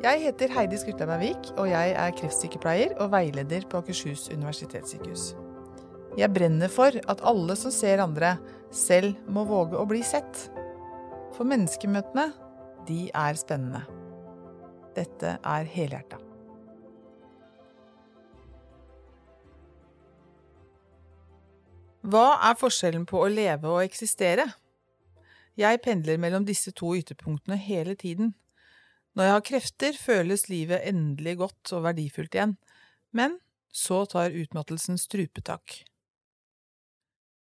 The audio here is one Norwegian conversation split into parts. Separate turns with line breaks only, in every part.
Jeg heter Heidi Skurtlebergvik, og jeg er kreftsykepleier og veileder på Akershus universitetssykehus. Jeg brenner for at alle som ser andre, selv må våge å bli sett. For menneskemøtene, de er spennende. Dette er helhjerta. Hva er forskjellen på å leve og eksistere? Jeg pendler mellom disse to ytterpunktene hele tiden. Når jeg har krefter, føles livet endelig godt og verdifullt igjen, men så tar utmattelsen strupetak.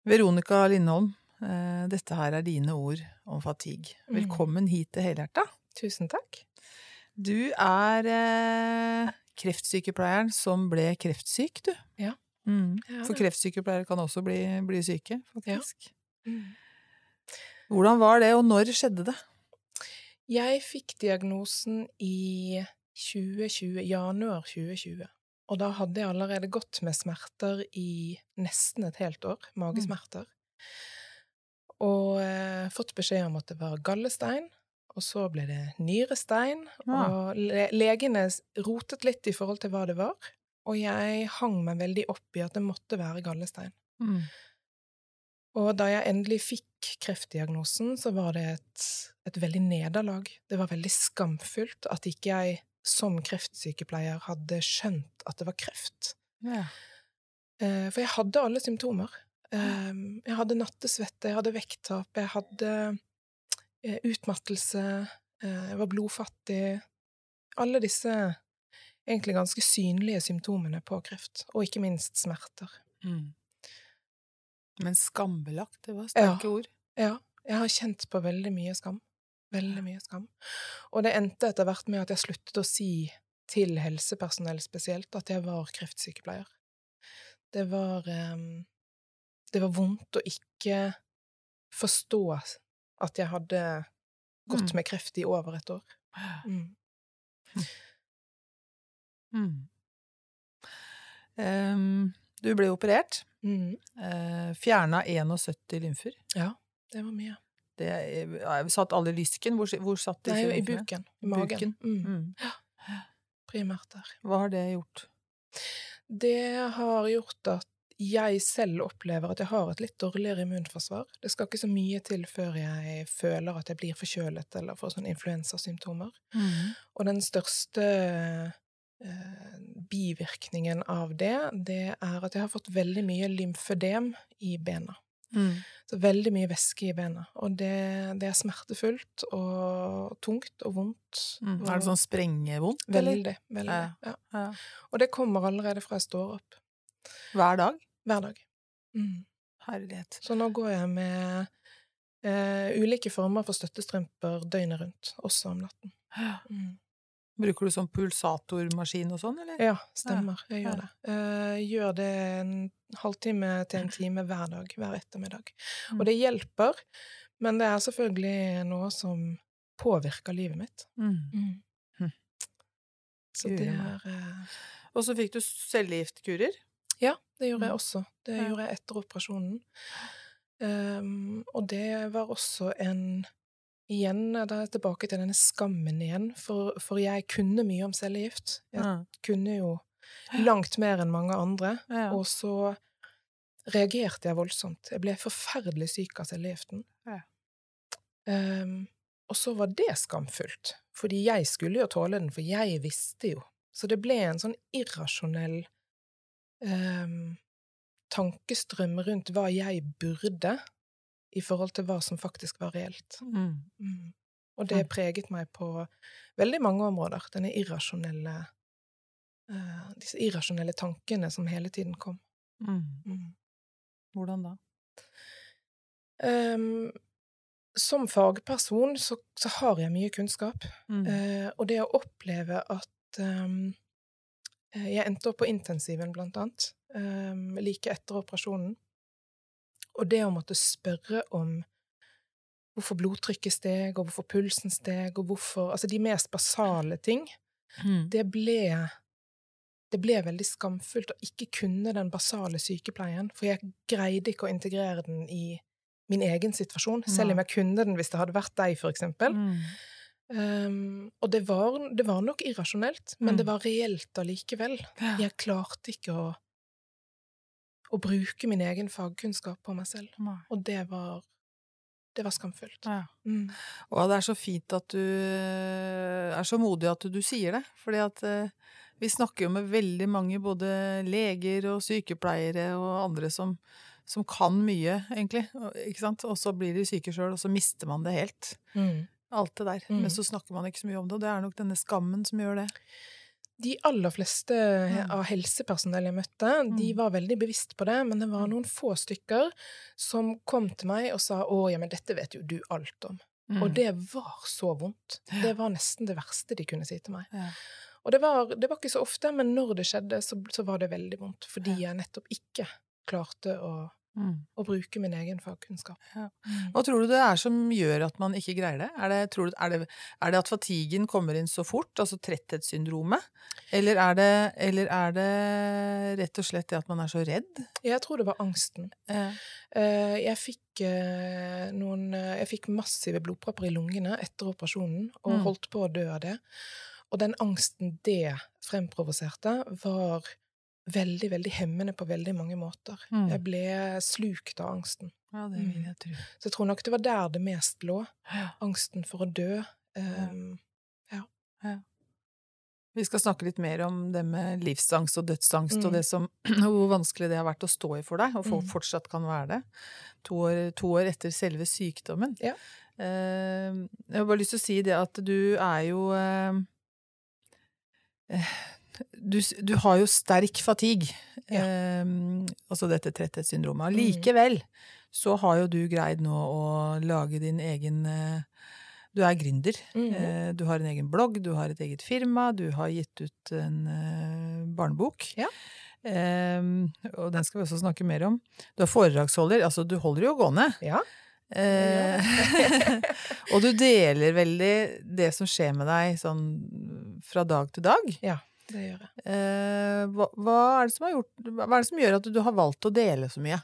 Veronica Lindholm, eh, dette her er dine ord om fatigue. Velkommen hit til Helhjerta.
Tusen takk.
Du er eh, kreftsykepleieren som ble kreftsyk, du.
Ja.
Mm. For kreftsykepleiere kan også bli, bli syke, faktisk.
Mm.
Hvordan var det, og når skjedde det?
Jeg fikk diagnosen i 2020, januar 2020. Og da hadde jeg allerede gått med smerter i nesten et helt år, magesmerter. Og eh, fått beskjed om at det var gallestein, og så ble det nyrestein.
Ja.
Og le legene rotet litt i forhold til hva det var, og jeg hang meg veldig opp i at det måtte være gallestein.
Mm.
Og da jeg endelig fikk kreftdiagnosen, så var det et, et veldig nederlag. Det var veldig skamfullt at ikke jeg som kreftsykepleier hadde skjønt at det var kreft.
Ja.
Eh, For jeg hadde alle symptomer. Eh, Jeg hadde nattesvette, jeg hadde vekttap, jeg hadde eh, utmattelse, eh, jeg var blodfattig. Alle disse egentlig ganske synlige symptomene på kreft, og ikke minst smerter.
Mm. Men skambelagt, det var sterke ord.
Ja, jeg har kjent på veldig mye skam. Veldig mye skam. Og det endte etter hvert med at jeg sluttet å si til helsepersonell spesielt at jeg var kreftsykepleier. Det var um, Det var vondt å ikke forstå at jeg hadde gått
Mm.
med kreft i over et år. Mm.
Mm. Um, du ble operert.
Mm.
Uh, Fjerna 71 lymfer.
Ja, det var mye.
Det jeg, satt alle i lysken? Hvor, hvor satt
Nei, i buken. I magen.
Buken.
Mm.
Mm.
Primært der.
Hva har det gjort?
Det har gjort at jeg selv opplever at jeg har et litt dårligere immunforsvar. Det skal ikke så mye til før jeg føler at jeg blir forkjølet eller får sånne influensasymptomer.
Mm.
Og den største eh, bivirkningen av det, det er at jeg har fått veldig mye lymfødem i bena.
Mm.
Så veldig mye væske i bena. Og det, det er smertefullt og tungt og vondt.
Mm. Er det sånn sprengevondt?
Veldig. veldig
Ja.
ja.
Ja.
Og det kommer allerede fra jeg står opp.
Hver dag?
Hver dag. Mm.
Herlighet.
Så nå går jeg med eh, ulike former for støttestrømper døgnet rundt, også om natten. Mm.
Bruker du sånn pulsatormaskin og sånn, eller?
Ja, stemmer. Jeg gjør det. Jeg gjør det en halvtime til en time hver dag, hver ettermiddag.
Mm.
Og det hjelper, men det er selvfølgelig noe som påvirker livet mitt.
Mm. Hm.
Så det er eh,
Og så fikk du cellegiftkurer.
Ja, det gjorde jeg
Mm.
også. Det gjorde jeg etter operasjonen. Um, og det var også en Igjen, da er jeg tilbake til denne skammen igjen, for, for jeg kunne mye om cellegift. Jeg
Ja.
kunne jo langt mer enn mange andre,
Ja.
og så reagerte jeg voldsomt. Jeg ble forferdelig syk av cellegiften.
Ja.
Um, og så var det skamfullt, fordi jeg skulle jo tåle den, for jeg visste jo. Så det ble en sånn irrasjonell um, tankestrøm rundt hva jeg burde, i forhold til hva som faktisk var reelt.
Mm.
Mm. Og det preget meg på veldig mange områder, denne irrasjonelle uh, Disse irrasjonelle tankene som hele tiden kom.
Mm.
Mm.
Hvordan da?
Um, som fagperson så, så har jeg mye kunnskap, eh, og det å oppleve at eh, Jeg endte opp på intensiven, blant annet, um, like etter operasjonen. Og det å måtte spørre om hvorfor blodtrykket steg, og hvorfor pulsen steg, og hvorfor Altså de mest basale ting.
Mm.
Det ble det ble veldig skamfullt å ikke kunne den basale sykepleien, for jeg greide ikke å integrere den i min egen situasjon, selv om jeg kunne den hvis det hadde vært deg, for eksempel.
Mm.
Um, og det var, det var, nok irrasjonelt, men
Mm.
det var reelt allikevel. Jeg klarte ikke å, å bruke min egen fagkunnskap på meg selv,
Nei.
og det var, det var skamfullt.
Ja.
Mm.
Og det er så fint at du eh, er så modig at du, du sier det. Fordi at eh, vi snakker jo med veldig mange, både leger og sykepleiere og andre som, som kan mye, egentlig. Ikke sant? Og så blir de syke sjøl, og så mister man det helt.
Mm.
Alt det der.
Mm.
Men så snakker man ikke så mye om det, og det er nok denne skammen som gjør det.
De aller fleste
Mm.
av helsepersonell jeg møtte, de
Mm.
var veldig bevisst på det, men det var noen få stykker som kom til meg og sa 'Å, ja, men dette vet jo du alt om'.
Mm.
Og det var så vondt. Det var nesten det verste de kunne si til meg.
Ja.
Og det var, det var ikke så ofte, men når det skjedde, så, så var det veldig vondt. Fordi jeg nettopp ikke klarte å,
Mm.
Og bruke min egen fagkunnskap.
Ja.
Mm.
Hva tror du det er som gjør at man ikke greier det? Er det, tror du, er det, er det at fatiguen kommer inn så fort, altså tretthetssyndromet? Eller er, det, eller er det rett og slett det at man er så redd?
Jeg tror det var angsten.
Eh,
Eh, Jeg fikk, eh, noen, jeg fikk massive blodpropper i lungene etter operasjonen, og
Mm.
holdt på å dø av det. Og den angsten det fremprovoserte, var veldig, veldig hemmende på veldig mange måter.
Mm.
Jeg ble slukt av angsten.
ja, det vil jeg tro.
Så jeg tror nok det var der det mest lå.
Ja.
Angsten for å dø. Um,
Vi skal snakke litt mer om det med livsangst og dødsangst,
Mm.
og det som, hvor vanskelig det har vært å stå i for deg, og for,
Mm.
fortsatt kan være det. To år, to år etter selve sykdommen.
Ja.
Uh, jeg har bare lyst til å si det at du er jo uh, du, du har jo sterk fatigue,
Ja.
eh, altså dette tretthetssyndromet.
Mm.
Likevel så har jo du greid nå å lage din egen eh, Du er gründer.
Mm.
Eh, Du har en egen blogg, du har et eget firma, du har gitt ut en eh, barnebok.
Ja.
Eh, og den skal vi også snakke mer om. Du er foredragsholder, altså du holder jo gående.
ja.
Eh, og du deler veldig det som skjer med deg sånn fra dag til dag.
ja, det gjør jeg.
Eh, hva, hva, er det som har gjort, hva er det som gjør at du har valgt å dele så mye?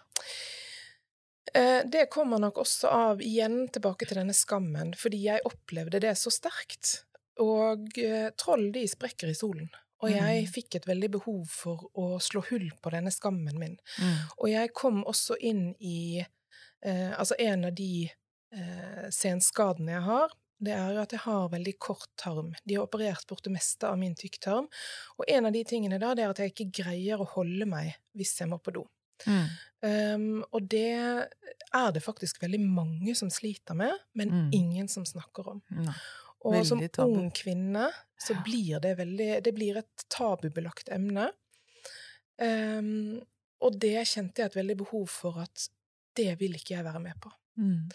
Eh, Det kommer nok også av, igjen tilbake til denne skammen, fordi jeg opplevde det så sterkt. Og eh, troll, de sprekker i solen. Og jeg
Mhm.
fikk et veldig behov for å slå hull på denne skammen min.
Mm.
Og jeg kom også inn i eh, Altså, en av de eh, senskadene jeg har, det er jo at jeg har veldig kort tarm. De har operert bort det meste av min tykktarm. Og en av de tingene da, det er at jeg ikke greier å holde meg hvis jeg må på do.
Mm.
Um, og det er det faktisk veldig mange som sliter med, men
Mm.
ingen som snakker om.
Nei.
Og som ung kvinne så blir det veldig Det blir et tabubelagt emne. Um, og det kjente jeg et veldig behov for at det vil ikke jeg være med på.
Mm.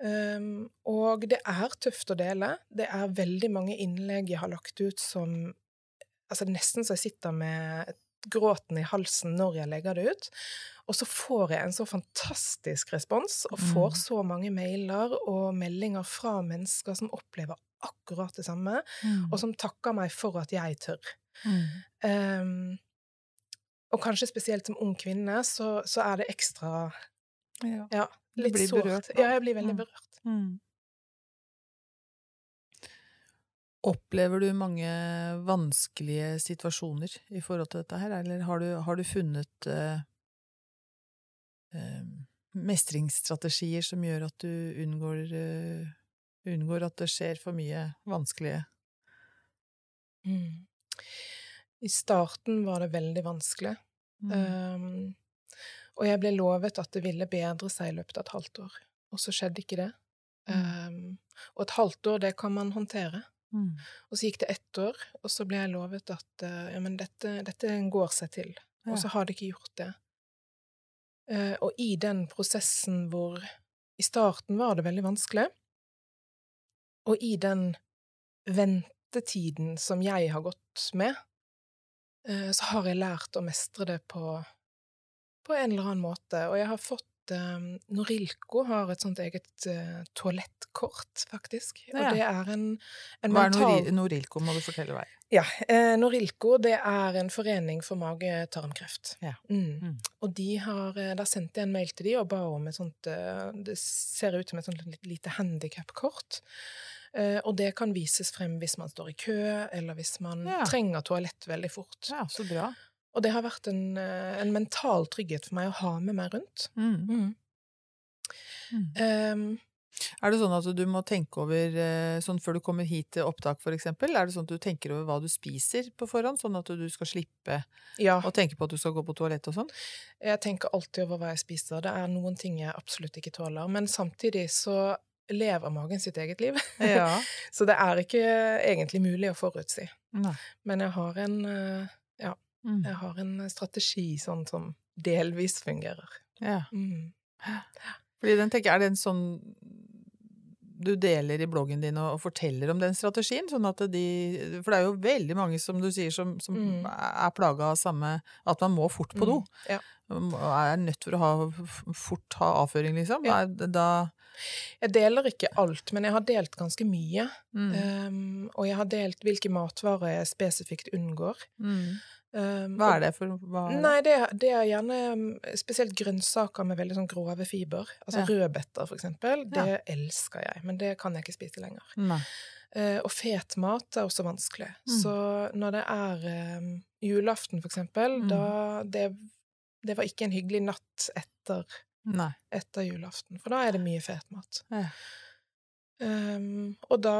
Um, og det er tøft å dele. Det er veldig mange innlegg jeg har lagt ut som Altså nesten så jeg sitter med gråten i halsen når jeg legger det ut. Og så får jeg en så fantastisk respons, og får
Mm.
så mange mailer og meldinger fra mennesker som opplever akkurat det samme,
Mm.
og som takker meg for at jeg tør.
Mm.
Um, og kanskje spesielt som ung kvinne, så, så er det ekstra
Ja.
Ja, litt
blir
sårt.
berørt.
Ja, jeg blir veldig
Mm.
berørt.
Mm. Opplever du mange vanskelige situasjoner i forhold til dette her, eller har du, har du funnet uh, uh, mestringsstrategier som gjør at du unngår, uh, unngår at det skjer for mye vanskelige
Mm. I starten var det veldig vanskelig.
Mm.
Um, og jeg ble lovet at det ville bedre seg i løpet av et halvt år. Og så skjedde ikke det. Um, og et halvt år, det kan man håndtere.
Mm.
Og så gikk det ett år, og så ble jeg lovet at uh, ja, men dette, dette går seg til.
Ja.
Og så har det ikke gjort det. Uh, og i den prosessen hvor I starten var det veldig vanskelig, og i den ventetiden som jeg har gått med, uh, så har jeg lært å mestre det på, på en eller annen måte. Og jeg har fått um, Norilco har et sånt eget uh, toalettkort, faktisk.
Ja.
Og det er en, en
Hva er
mental
Nori- Norilco, må du fortelle meg.
ja, eh, Norilco det er en forening for mage-tarmkreft.
Ja.
Mm.
Mm.
Og de har, eh, da sendte jeg en mail til de og ba om et sånt eh, Det ser ut som et sånt lite handikap-kort. Eh, og det kan vises frem hvis man står i kø, eller hvis man trenger toalett veldig fort.
Ja, så bra.
Og det har vært en, eh, en mental trygghet for meg å ha med meg rundt.
Mm.
Mm. Ehm,
Er det sånn at du må tenke over, eh, sånn før du kommer hit til opptak for eksempel, er det sånn at du tenker over hva du spiser på forhånd, sånn at du skal slippe
ja,
å tenke på at du skal gå på toalett og sånn?
jeg tenker alltid over hva jeg spiser. Det er noen ting jeg absolutt ikke tåler. Men samtidig så lever magen sitt eget liv.
Ja.
Så det er ikke egentlig mulig å forutsi.
Nei.
Men jeg har en, eh,
Mm.
jeg har en strategi sånn som delvis fungerer.
Ja.
Mm.
Fordi den tenker, er det en sånn du deler i bloggen din og, og forteller om den strategien, sånn at de For det er jo veldig mange, som du sier, som, som
Mm.
er plaga av samme At man må fort på do.
Mm. Ja.
Er nødt for å ha fort ha avføring, liksom.
Ja.
Da, da
Jeg deler ikke alt, men jeg har delt ganske mye.
mm.
Um, og jeg har delt hvilke matvarer jeg spesifikt unngår.
Mm.
Um,
Hva er det for hva?
Nei, det, det er gjerne um, spesielt grønnsaker med veldig sånn grove fiber. Altså
Ja.
rødbeter, for eksempel. Det
Ja.
elsker jeg, men det kan jeg ikke spise lenger. Eh, og fet mat er også vanskelig.
Mm.
Så når det er um, julaften, for eksempel,
Mm.
da det, det var ikke en hyggelig natt etter, etter julaften, for da er det mye fet mat.
Ja.
Um, og da,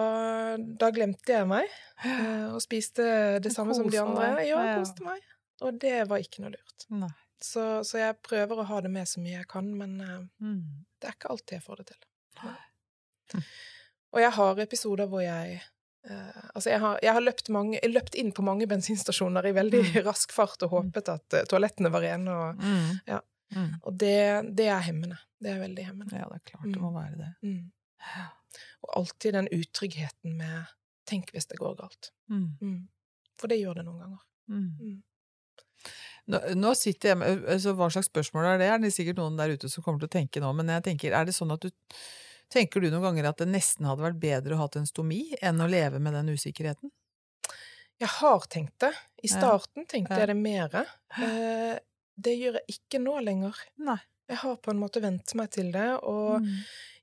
da glemte jeg meg, uh, og spiste det samme som de andre. Ja,
Ja, ja.
koste meg. Og det var ikke noe lurt. Så, så jeg prøver å ha det med så mye jeg kan, men uh,
Mm.
det er ikke alltid jeg får det til. Nei.
Hm.
Og jeg har episoder hvor jeg uh, Altså, jeg har, jeg har løpt, mange, løpt inn på mange bensinstasjoner i veldig
Mm.
rask fart og håpet at toalettene var rene, og,
Mm.
Ja.
Mm.
og det, det er hemmende. Det er veldig hemmende.
Ja, det er klart det må være det.
Mm. Og alltid den utryggheten med 'tenk hvis det går galt'.
Mm.
Mm. For det gjør det noen ganger.
Mm.
Mm.
Nå, nå sitter jeg med altså, Hva slags spørsmål er det? Er det sikkert noen der ute som kommer til å tenke nå, men jeg tenker, er det sånn at du Tenker du noen ganger at det nesten hadde vært bedre å ha en stomi enn å leve med den usikkerheten?
Jeg har tenkt det. I starten tenkte jeg det mere. Eh, det gjør jeg ikke nå lenger.
Nei.
Jeg har på en måte vent meg til det, og
Mm.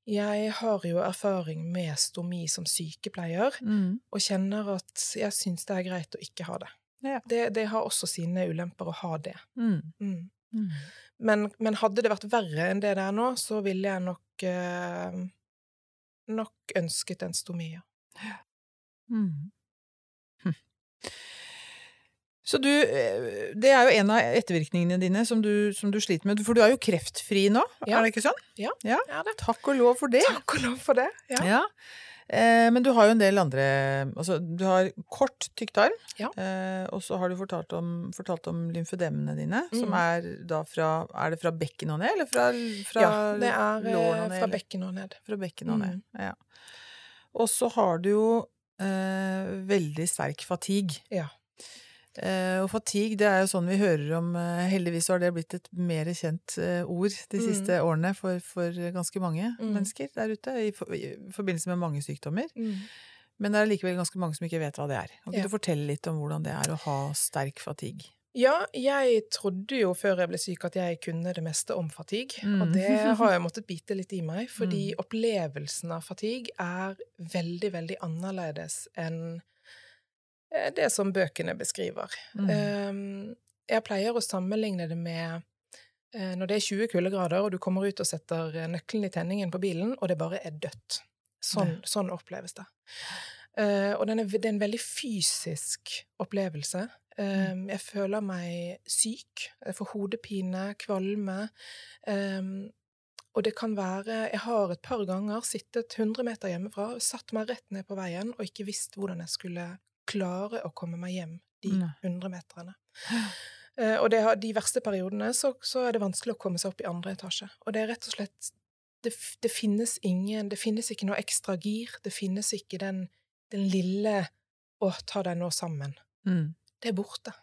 Jeg har jo erfaring med stomi som sykepleier,
Mm.
og kjenner at jeg syns det er greit å ikke ha det.
Ja.
Det, det har også sine ulemper å ha det.
Mm.
Mm.
Mm.
Men, men hadde det vært verre enn det det er nå, så ville jeg nok eh, nok ønsket en stomi. ja.
Mm. Så du, eh, det er jo en av ettervirkningene dine som du, som du sliter med, for du er jo kreftfri nå,
Ja.
er det ikke sånn?
Ja,
Ja.
det.
Takk og lov for det.
Takk og lov for det. Ja.
Ja. Eh, men du har jo en del andre Altså, du har kort tykktarm,
Ja.
eh, og så har du fortalt om, fortalt om lymfedemene dine, som
Mhm.
er da fra Er det fra bekken og ned, eller fra, fra
ja, det er
lårene og
eh,
ned?
fra bekken og ned.
Fra bekken og ned.
Mm.
Ja. Og så har du jo eh, veldig sterk fatigue.
Ja.
Eh, og fatigue, det er jo sånn vi hører om eh, Heldigvis har det blitt et mer kjent eh, ord de
Mm.
siste årene for, for ganske mange
Mm.
mennesker der ute, i, for, i forbindelse med mange sykdommer.
Mm.
Men det er likevel ganske mange som ikke vet hva det er. Kan ikke
Ja.
du fortelle litt om hvordan det er å ha sterk fatigue?
Ja, jeg trodde jo før jeg ble syk at jeg kunne det meste om fatigue,
Mm.
og det har jeg måttet bite litt i meg, fordi
Mm.
opplevelsen av fatigue er veldig, veldig annerledes enn det som bøkene beskriver.
Mm.
Um, jeg pleier å sammenligne det med eh, når det er 20 kuldegrader, og du kommer ut og setter eh, nøkkelen i tenningen på bilen, og det bare er dødt. Sånn, sånn oppleves det. Eh, og det er en veldig fysisk opplevelse. Um, jeg føler meg syk. Jeg får hodepine, kvalme. Um, og det kan være Jeg har et par ganger sittet 100 meter hjemmefra, satt meg rett ned på veien og ikke visst hvordan jeg skulle klare å komme meg hjem de
hundre
100 meterne. Uh, og det har, de verste periodene så, så er det vanskelig å komme seg opp i andre etasje. Og det er rett og slett Det, det finnes ingen Det finnes ikke noe ekstra gir. Det finnes ikke den, den lille 'Å, ta deg nå sammen'.
Mm.
Det er borte.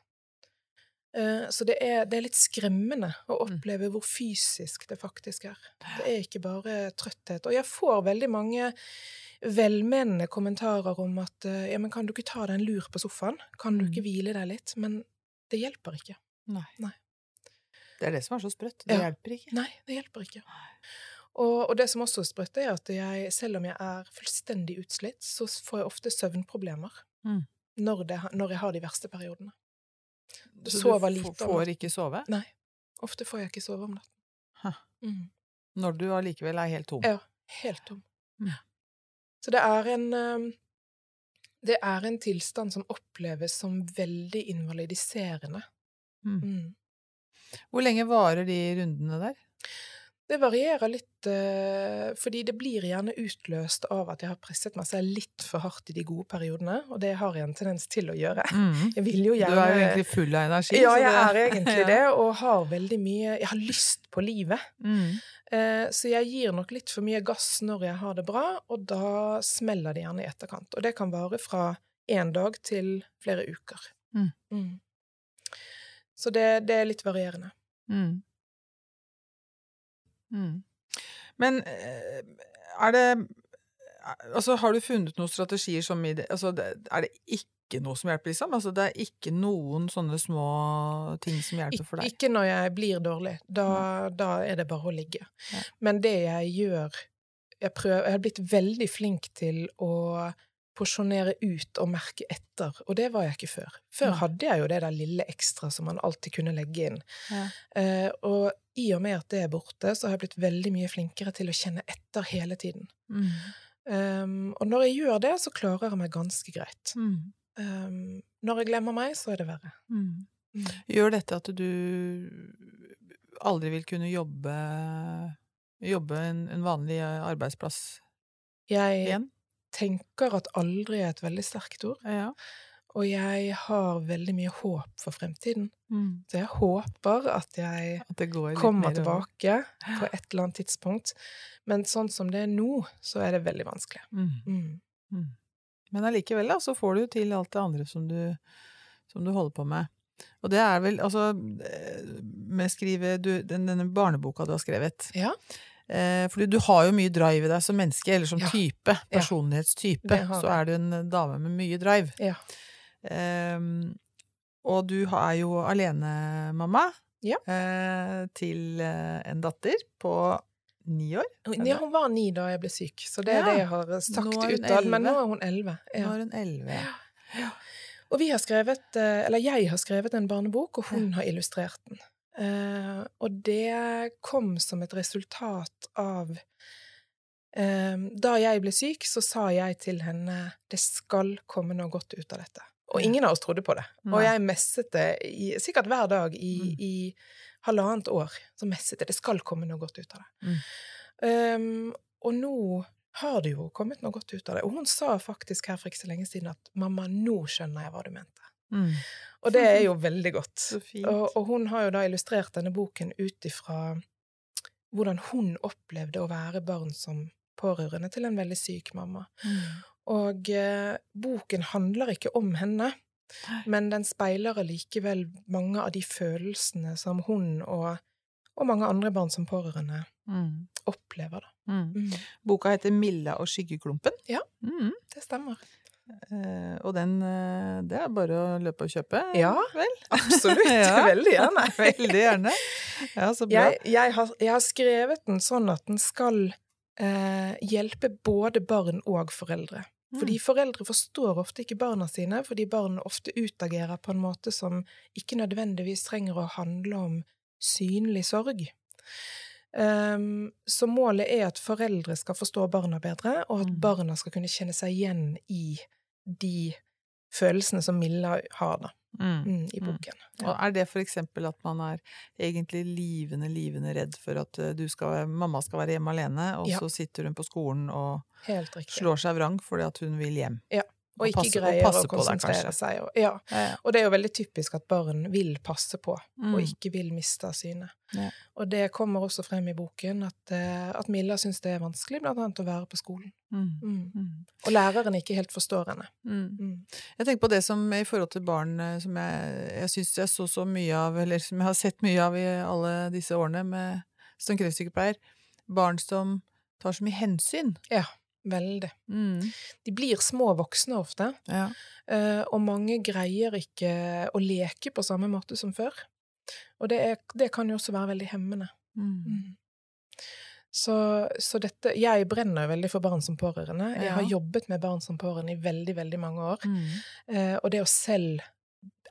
Eh, Så det er, det er litt skremmende å
Mm.
oppleve hvor fysisk det faktisk er. Det er ikke bare trøtthet. Og jeg får veldig mange velmenende kommentarer om at eh, ja, men kan du ikke ta deg en lur på sofaen? Kan du
Mm.
ikke hvile deg litt? Men det hjelper ikke.
Nei.
Nei.
Det er det som er så sprøtt. Det
Ja.
hjelper ikke.
Nei, det hjelper ikke. Og, og det som også er sprøtt, er at jeg, selv om jeg er fullstendig utslitt, så får jeg ofte søvnproblemer
Mm.
når, det, når jeg har de verste periodene.
Så
Sover
du
lite om
får ikke sove
Nei. Ofte får jeg ikke sove om natten. Mm.
når du allikevel er helt tom.
Ja. Helt tom.
Ja.
Så det er en Det er en tilstand som oppleves som veldig invalidiserende.
Mm.
Mm.
Hvor lenge varer de rundene der?
Det varierer litt, eh, fordi det blir gjerne utløst av at jeg har presset meg selv litt for hardt i de gode periodene, og det har jeg en tendens til å gjøre. Jeg vil jo
Du
gjerne
er jo egentlig full av energi.
Ja, jeg er egentlig det, og har veldig mye Jeg har lyst på livet.
Mm.
Eh, Så jeg gir nok litt for mye gass når jeg har det bra, og da smeller det gjerne i etterkant. Og det kan vare fra én dag til flere uker.
Mm.
Mm. Så det, det er litt varierende.
Mm. Mm. Men eh, er det Altså, har du funnet noen strategier som i det Altså, er det ikke noe som hjelper, liksom? Altså, det er ikke noen sånne små ting som hjelper for deg?
ikke når jeg blir dårlig. Da, da er det bare å ligge.
Ja.
Men det jeg gjør jeg, prøver, jeg har blitt veldig flink til å porsjonere ut og merke etter, og det var jeg ikke før. Før hadde jeg jo det der lille ekstra som man alltid kunne legge inn.
Ja.
Eh, og i og med at det er borte, så har jeg blitt veldig mye flinkere til å kjenne etter hele tiden.
Mm.
Um, og når jeg gjør det, så klarer jeg meg ganske greit.
Mm.
Um, når jeg glemmer meg, så er det verre.
Mm.
Mm.
Gjør dette at du aldri vil kunne jobbe Jobbe en, en vanlig arbeidsplass
Jeg
igjen?
Tenker at aldri er et veldig sterkt ord,
Ja.
og jeg har veldig mye håp for fremtiden.
Mm.
Så jeg håper at jeg
At det går
kommer tilbake på et eller annet tidspunkt. Men sånn som det er nå, så er det veldig vanskelig.
Mm.
Mm.
Mm. Men allikevel, så får du til alt det andre som du, som du holder på med. Og det er vel, altså eh, Med skrive du, den, denne barneboka du har skrevet
Ja.
Eh, Fordi du har jo mye drive i deg som menneske, eller som
Ja.
type. Personlighetstype. Så er du en dame med mye drive.
Ja.
Ehm, og du er jo alenemamma
Ja.
eh, til eh, en datter på ni år.
Ja, hun var ni da jeg ble syk, så det er
Ja.
det jeg har sagt utad. Men nå er hun elleve.
Nå er hun elleve.
Og vi har skrevet, eh, eller jeg har skrevet en barnebok, og hun har illustrert den. Eh, og det kom som et resultat av eh, Da jeg ble syk, så sa jeg til henne det skal komme noe godt ut av dette. Og ingen av oss trodde på det. Og jeg messet det i, sikkert hver dag i,
Mm.
i halvannet år. Så messet jeg det skal komme noe godt ut av det.
Mm.
Um, og nå har det jo kommet noe godt ut av det. Og hun sa faktisk her for ikke så lenge siden at 'mamma, nå skjønner jeg hva du mente'.
Mm.
Og det er jo veldig godt. Og, og hun har jo da illustrert denne boken ut ifra hvordan hun opplevde å være barn som pårørende til en veldig syk mamma.
Mm.
Og eh, boken handler ikke om henne, men den speiler allikevel mange av de følelsene som hun og, og mange andre barn som pårørende
Mm.
opplever. Da.
Mm.
Mm.
Boka heter Milla og skyggeklumpen.
Ja.
Mm.
Det stemmer.
Eh, og den eh, Det er bare å løpe og kjøpe,
Ja.
vel?
Absolutt.
Ja.
Veldig gjerne.
Veldig gjerne. Ja, så bra.
Jeg, jeg, har, jeg har skrevet den sånn at den skal eh, hjelpe både barn og foreldre.
Mm.
Fordi foreldre forstår ofte ikke barna sine, fordi barn ofte utagerer på en måte som ikke nødvendigvis trenger å handle om synlig sorg. Um, så målet er at foreldre skal forstå barna bedre, og at
Mm.
barna skal kunne kjenne seg igjen i de følelsene som Milla har da,
Mm.
mm, i
Mm.
boken.
Og er det for eksempel at man er egentlig livende, livende redd for at eh, du skal, mamma skal være hjemme alene, og
Ja.
så sitter hun på skolen og slår seg vrang fordi at hun vil hjem?
Og ikke
passe- og
greier
passe
å konsentrere
det,
seg. Og, ja.
Ja, ja.
og det er jo veldig typisk at barn vil passe på,
Mm.
og ikke vil miste av syne.
Ja.
Og det kommer også frem i boken, at, eh, at Milla syns det er vanskelig blant annet å være på skolen.
Mm.
Mm.
Mm.
Og læreren ikke helt forstår henne.
Mm.
Mm.
Jeg tenker på det som i forhold til barn eh, som jeg, jeg syns jeg så så mye av, eller som jeg har sett mye av i alle disse årene med, som kreftsykepleier. Barn som tar så mye hensyn.
Veldig.
Mm.
De blir små voksne ofte,
Ja.
eh, og mange greier ikke å leke på samme måte som før. Og det, er, det kan jo også være veldig hemmende.
Mm.
Mm. Så, så dette Jeg brenner jo veldig for barn som pårørende. Jeg har jobbet med barn som pårørende i veldig, veldig mange år.
Mm.
Eh, og det å selv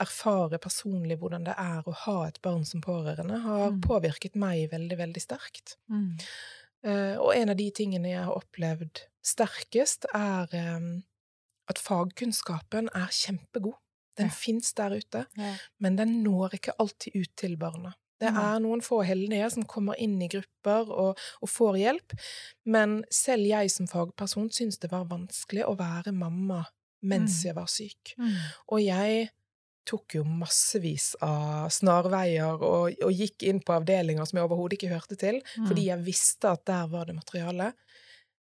erfare personlig hvordan det er å ha et barn som pårørende, har
Mm.
påvirket meg veldig, veldig sterkt.
Mm.
Eh, og en av de tingene jeg har opplevd sterkest, er eh, at fagkunnskapen er kjempegod. Den
Ja.
fins der ute,
Ja.
men den når ikke alltid ut til barna. Det er noen få heldige som kommer inn i grupper og, og får hjelp, men selv jeg som fagperson syns det var vanskelig å være mamma mens
Mm.
jeg var syk.
Mm.
Og jeg tok jo massevis av snarveier og, og gikk inn på avdelinger som jeg overhodet ikke hørte til,
Mm.
fordi jeg visste at der var det materiale.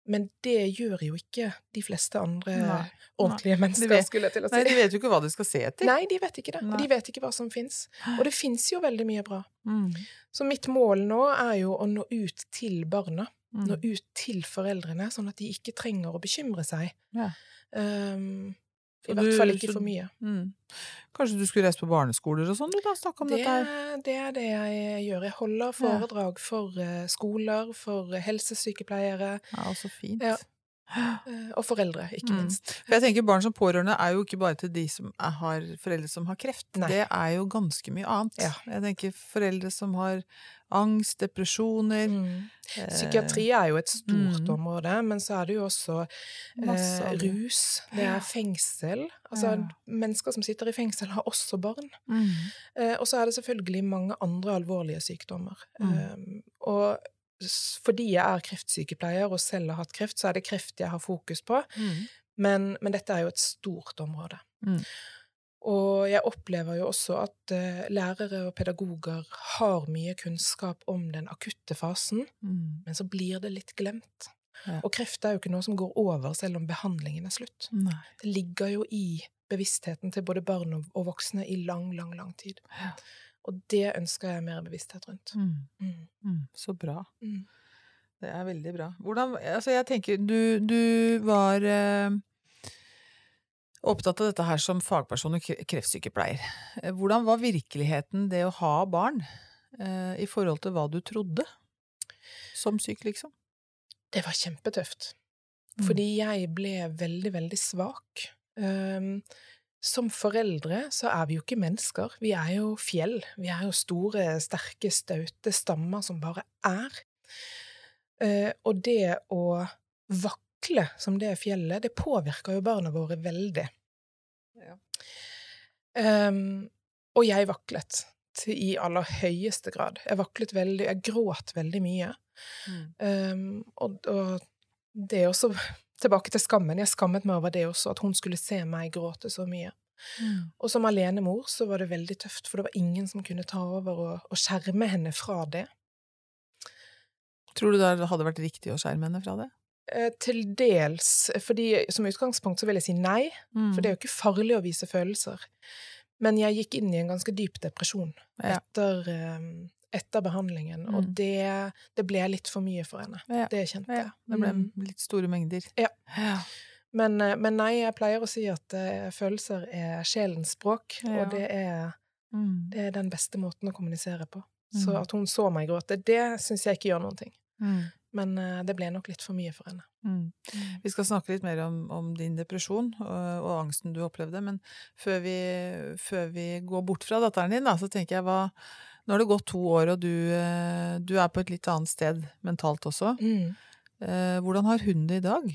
Men det gjør jo ikke de fleste andre
Nei.
ordentlige
Nei.
mennesker,
vet-
skulle jeg til å si.
Nei, de vet jo ikke hva de skal se etter.
Nei, de vet ikke det.
Nei.
De vet ikke hva som fins. Og det fins jo veldig mye bra.
Mm.
Så mitt mål nå er jo å nå ut til barna.
Mm.
Nå ut til foreldrene, sånn at de ikke trenger å bekymre seg.
Ja.
Um, I hvert fall ikke for mye.
Mm. Kanskje du skulle reist på barneskoler og sånn, du da? Snakke om
Det,
dette her?
det er det jeg gjør. Jeg holder foredrag for eh, skoler, for helsesykepleiere
Ja, så fint.
Ja. Eh, og foreldre, ikke
Mm.
minst.
For jeg tenker Barn som pårørende er jo ikke bare til de som er, har foreldre som har kreft.
Nei.
Det er jo ganske mye annet.
Ja.
Jeg tenker foreldre som har angst, depresjoner
Mm.
eh,
Psykiatri er jo et stort
mm.
område, men så er det jo også eh, rus, det er fengsel. Altså,
Ja.
mennesker som sitter i fengsel, har også barn.
mm.
Eh, og så er det selvfølgelig mange andre alvorlige sykdommer.
Mm.
Eh, og fordi jeg er kreftsykepleier og selv har hatt kreft, så er det kreft jeg har fokus på.
Mm.
Men, men dette er jo et stort område.
Mm.
Og jeg opplever jo også at uh, lærere og pedagoger har mye kunnskap om den akutte fasen,
Mm.
men så blir det litt glemt.
Ja.
Og kreft er jo ikke noe som går over selv om behandlingen er slutt.
Nei.
Det ligger jo i bevisstheten til både barn og, voksne i lang, lang, lang tid.
Ja.
Og det ønsker jeg mer bevissthet rundt.
Mm.
Mm.
Mm. Så bra.
Mm.
Det er veldig bra. Hvordan Altså, jeg tenker Du, du var eh, opptatt av dette her som fagperson og kreftsykepleier. Eh, Hvordan var virkeligheten det å ha barn eh, i forhold til hva du trodde som syk, liksom?
Det var kjempetøft.
Mm.
Fordi jeg ble veldig, veldig svak. Um, som foreldre så er vi jo ikke mennesker. Vi er jo fjell. Vi er jo store, sterke, staute stammer som bare er. Eh, og det å vakle som det fjellet, det påvirker jo barna våre veldig.
Ja.
Um, og jeg vaklet til, i aller høyeste grad. Jeg vaklet veldig, jeg gråt veldig mye.
Mm.
Um, og, og det også tilbake til skammen. Jeg skammet meg over det også, at hun skulle se meg gråte så mye.
Mm.
Og som alenemor så var det veldig tøft, for det var ingen som kunne ta over og, og skjerme henne fra det.
Tror du det hadde vært riktig å skjerme henne fra det?
Eh, til dels, fordi som utgangspunkt så vil jeg si nei, for det er jo ikke farlig å vise følelser. Men jeg gikk inn i en ganske dyp depresjon
Ja.
etter, eh, etter behandlingen, og
Mm.
det, det ble litt for mye for henne.
Ja.
Det kjente jeg.
Ja, det ble
Mm.
litt store mengder. Ja.
Men, eh, men nei, jeg pleier å si at eh, følelser er sjelens språk, og det er,
Mm.
det er den beste måten å kommunisere på.
Mm.
Så at hun så meg gråte, det syns jeg ikke gjør noen ting.
Mm.
Men eh, det ble nok litt for mye for henne.
Mm. Vi skal snakke litt mer om, om din depresjon og, og angsten du opplevde, men før vi, før vi går bort fra datteren din, da, så tenker jeg hva Nå har det gått to år, og du, eh, du er på et litt annet sted mentalt også.
Mm.
Eh, hvordan har hun det i dag?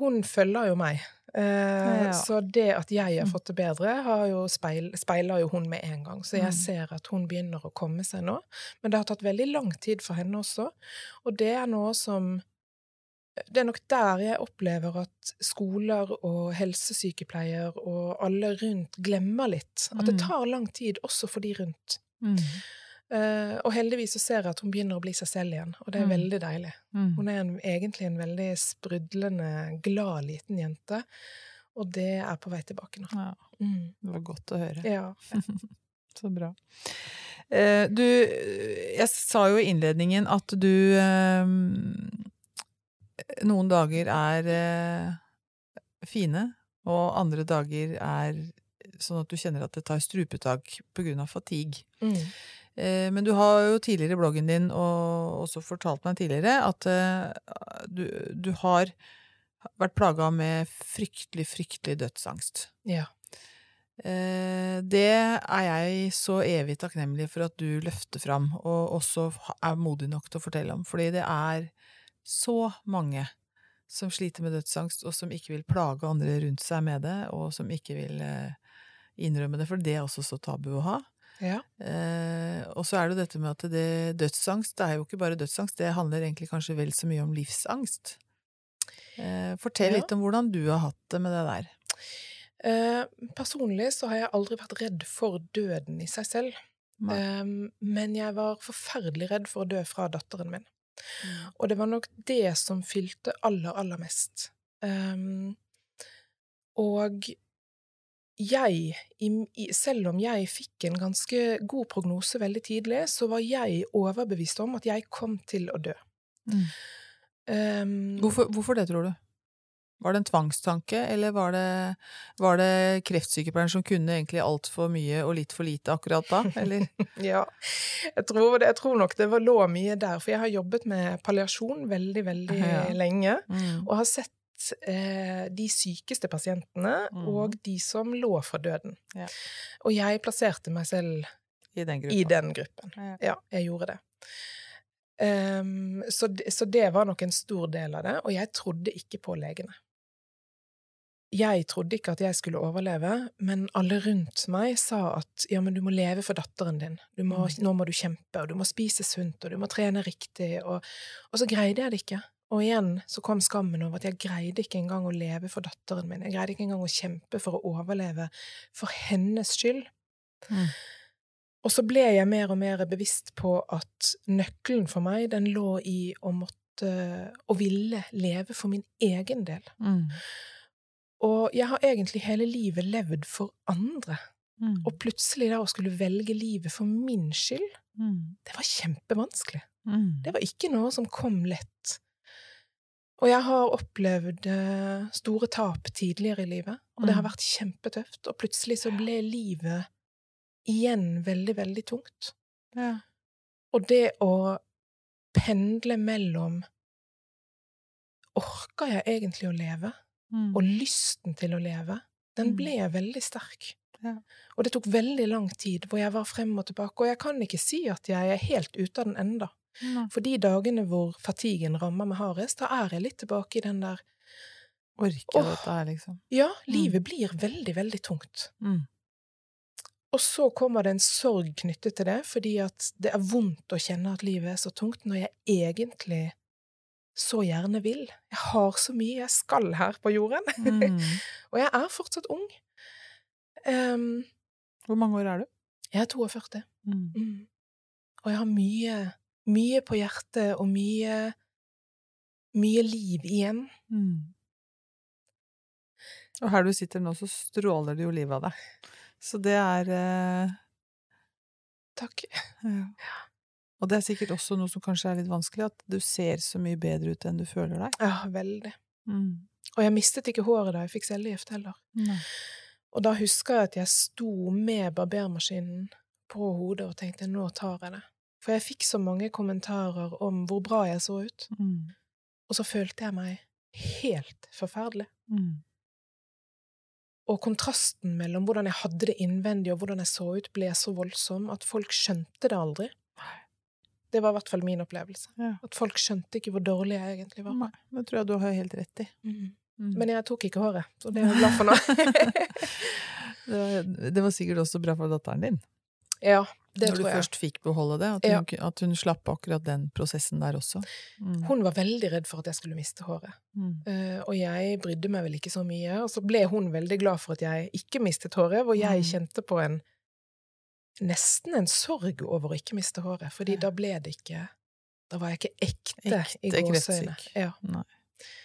Hun følger jo meg. Ja,
Ja.
Så det at jeg har
Mm.
fått det bedre, har jo speil, speiler jo hun med en gang. Så jeg
Mm.
ser at hun begynner å komme seg nå. Men det har tatt veldig lang tid for henne også. Og det er noe som Det er nok der jeg opplever at skoler og helsesykepleier og alle rundt glemmer litt. At det
Mm.
tar lang tid også for de rundt.
Mm.
Eh, og heldigvis så ser jeg at hun begynner å bli seg selv igjen, og det er
Mm.
veldig deilig.
Mm.
Hun er en, egentlig en veldig sprudlende, glad liten jente, og det er på vei tilbake nå.
Ja,
Mm.
det var godt å høre.
Ja.
Så bra. Uh, du, jeg sa jo i innledningen at du uh, noen dager er fine, og andre dager er sånn at du kjenner at det tar strupetak av fatigue.
Mm.
Eh, men du har jo tidligere i bloggen din og også fortalt meg tidligere at eh, du, du har vært plaga med fryktelig, fryktelig dødsangst.
Ja.
Eh, det er jeg så evig takknemlig for at du løfter fram, og også er modig nok til å fortelle om. Fordi det er så mange som sliter med dødsangst, og som ikke vil plage andre rundt seg med det, og som ikke vil innrømme det, for det er også så tabu å ha.
Ja.
Eh, og så er det jo dette med at det, dødsangst det er jo ikke bare dødsangst, det handler egentlig kanskje vel så mye om livsangst. Eh, fortell
Ja.
litt om hvordan du har hatt det med det der.
Eh, personlig så har jeg aldri vært redd for døden i seg selv. Men jeg var forferdelig redd for å dø fra datteren min.
Mm.
Og det var nok det som fylte aller, aller mest. Og jeg, selv om jeg fikk en ganske god prognose veldig tidlig, så var jeg overbevist om at jeg kom til å dø.
Mm.
Um,
Hvorfor, hvorfor det, tror du? Var det en tvangstanke, eller var det, var det kreftsykepleieren som kunne egentlig altfor mye og litt for lite akkurat da, eller?
Ja, jeg tror, det, jeg tror nok det var lå mye der, for jeg har jobbet med palliasjon veldig, veldig
Ja.
lenge,
Mm.
og har sett eh, de sykeste pasientene
Mm.
og de som lå for døden.
Ja.
Og jeg plasserte meg selv
I den gruppen.
i den gruppen.
Ja.
Ja, jeg gjorde det. Um, så, så det var nok en stor del av det, og jeg trodde ikke på legene. Jeg trodde ikke at jeg skulle overleve, men alle rundt meg sa at ja, men du må leve for datteren din, du må,
Mm.
nå må du kjempe, og du må spise sunt, og du må trene riktig, og, og så greide jeg det ikke. Og igjen så kom skammen over at jeg greide ikke engang å leve for datteren min, jeg greide ikke engang å kjempe for å overleve for hennes skyld.
Mm.
Og så ble jeg mer og mer bevisst på at nøkkelen for meg, den lå i å måtte og ville leve for min egen del.
Mm.
Og jeg har egentlig hele livet levd for andre.
Mm.
Og plutselig da å skulle velge livet for min skyld,
Mm.
det var kjempevanskelig.
Mm.
Det var ikke noe som kom lett. Og jeg har opplevd eh, store tap tidligere i livet, og det har
Mm.
vært kjempetøft. Og plutselig så ble livet igjen veldig, veldig tungt.
Ja.
Og det å pendle mellom Orker jeg egentlig å leve?
Mm.
Og lysten til å leve, den
Mm.
ble veldig sterk.
Ja.
Og det tok veldig lang tid, hvor jeg var frem og tilbake. Og jeg kan ikke si at jeg er helt ute av den enda.
Nei.
For de dagene hvor fatiguen rammer meg hardest, da er jeg litt tilbake i den der
Orker
oh,
dette her, liksom?
Ja, livet blir veldig, veldig tungt.
Mm.
Og så kommer det en sorg knyttet til det, fordi at det er vondt å kjenne at livet er så tungt, når jeg egentlig så gjerne vil. Jeg har så mye jeg skal her på jorden.
Mm.
Og jeg er fortsatt ung. Um,
Hvor mange år er du?
jeg er 42.
Mm.
Mm. Og jeg har mye, mye på hjertet, og mye Mye liv igjen.
Mm. Og her du sitter nå, så stråler det jo liv av deg. Så det er eh,
Takk.
ja. Og det er sikkert også noe som kanskje er litt vanskelig, at du ser så mye bedre ut enn du føler deg.
Ja, veldig.
Mm.
Og jeg mistet ikke håret da jeg fikk cellegift heller.
Nei.
Og da husker jeg at jeg sto med barbermaskinen på hodet og tenkte nå tar jeg det. For jeg fikk så mange kommentarer om hvor bra jeg så ut,
Mm.
og så følte jeg meg helt forferdelig.
Mm.
Og kontrasten mellom hvordan jeg hadde det innvendig og hvordan jeg så ut, ble så voldsom at folk skjønte det aldri. Det var i hvert fall min opplevelse.
Ja.
At folk skjønte ikke hvor dårlig jeg egentlig var.
Nei, det tror jeg du har helt rett i.
Mm.
Mm.
Men jeg tok ikke håret, så det er jeg glad for nå.
det, var, det var sikkert også bra for datteren din,
ja, det
når du først fikk beholde det, at hun, at hun slapp akkurat den prosessen der også. Mm.
Hun var veldig redd for at jeg skulle miste håret.
Mm.
uh, og jeg brydde meg vel ikke så mye. Og så ble hun veldig glad for at jeg ikke mistet håret, hvor jeg
Mm.
kjente på en Nesten en sorg over å ikke miste håret, fordi
Ja.
da ble det ikke Da var jeg ikke ekte,
Ekte
i gåseøyne. Ja.
Nei.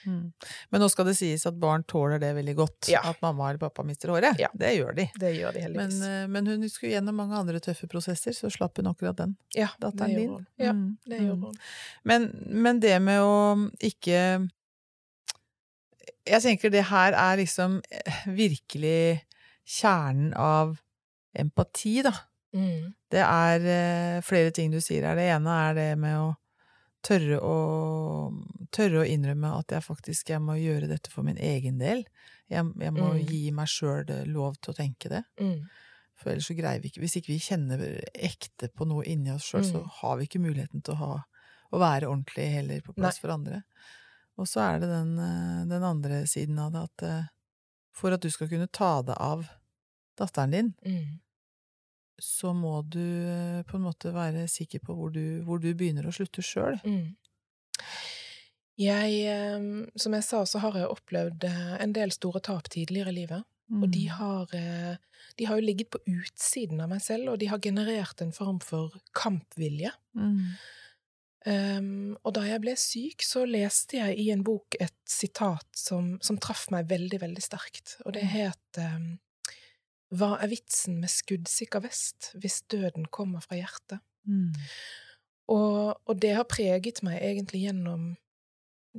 Mm. Men nå skal det sies at barn tåler det veldig godt,
Ja.
at mamma eller pappa mister håret.
Ja.
Det gjør de.
Det gjør de
Men, eh, men hun skulle gjennom mange andre tøffe prosesser, så slapp hun akkurat den.
ja,
datteren din.
Ja,
Mm,
det
mm.
gjorde hun.
Men, men det med å ikke Jeg tenker det her er liksom eh, virkelig kjernen av empati, da.
Mm.
Det er eh, flere ting du sier her. Det ene er det med å tørre å Tørre å innrømme at jeg faktisk jeg må gjøre dette for min egen del. Jeg, jeg må
Mm.
gi meg sjøl lov til å tenke det.
Mm.
For ellers så greier vi ikke Hvis ikke vi kjenner ekte på noe inni oss sjøl, så
Mm.
har vi ikke muligheten til å ha å være ordentlig heller på plass
Nei.
for andre. Og så er det den, eh, den andre siden av det at eh, for at du skal kunne ta deg av datteren din,
Mm.
Så må du eh, på en måte være sikker på hvor du, hvor du begynner å slutte sjøl.
Mm. Jeg, eh, som jeg sa, så har jeg opplevd eh, en del store tap tidligere i livet. Og
Mm.
de har, eh, de har jo ligget på utsiden av meg selv, og de har generert en form for kampvilje.
Mm.
Um, og da jeg ble syk, så leste jeg i en bok et sitat som, som traff meg veldig, veldig sterkt, og det het um, Hva er vitsen med skuddsikker vest hvis døden kommer fra hjertet?
Mm.
Og, og det har preget meg egentlig gjennom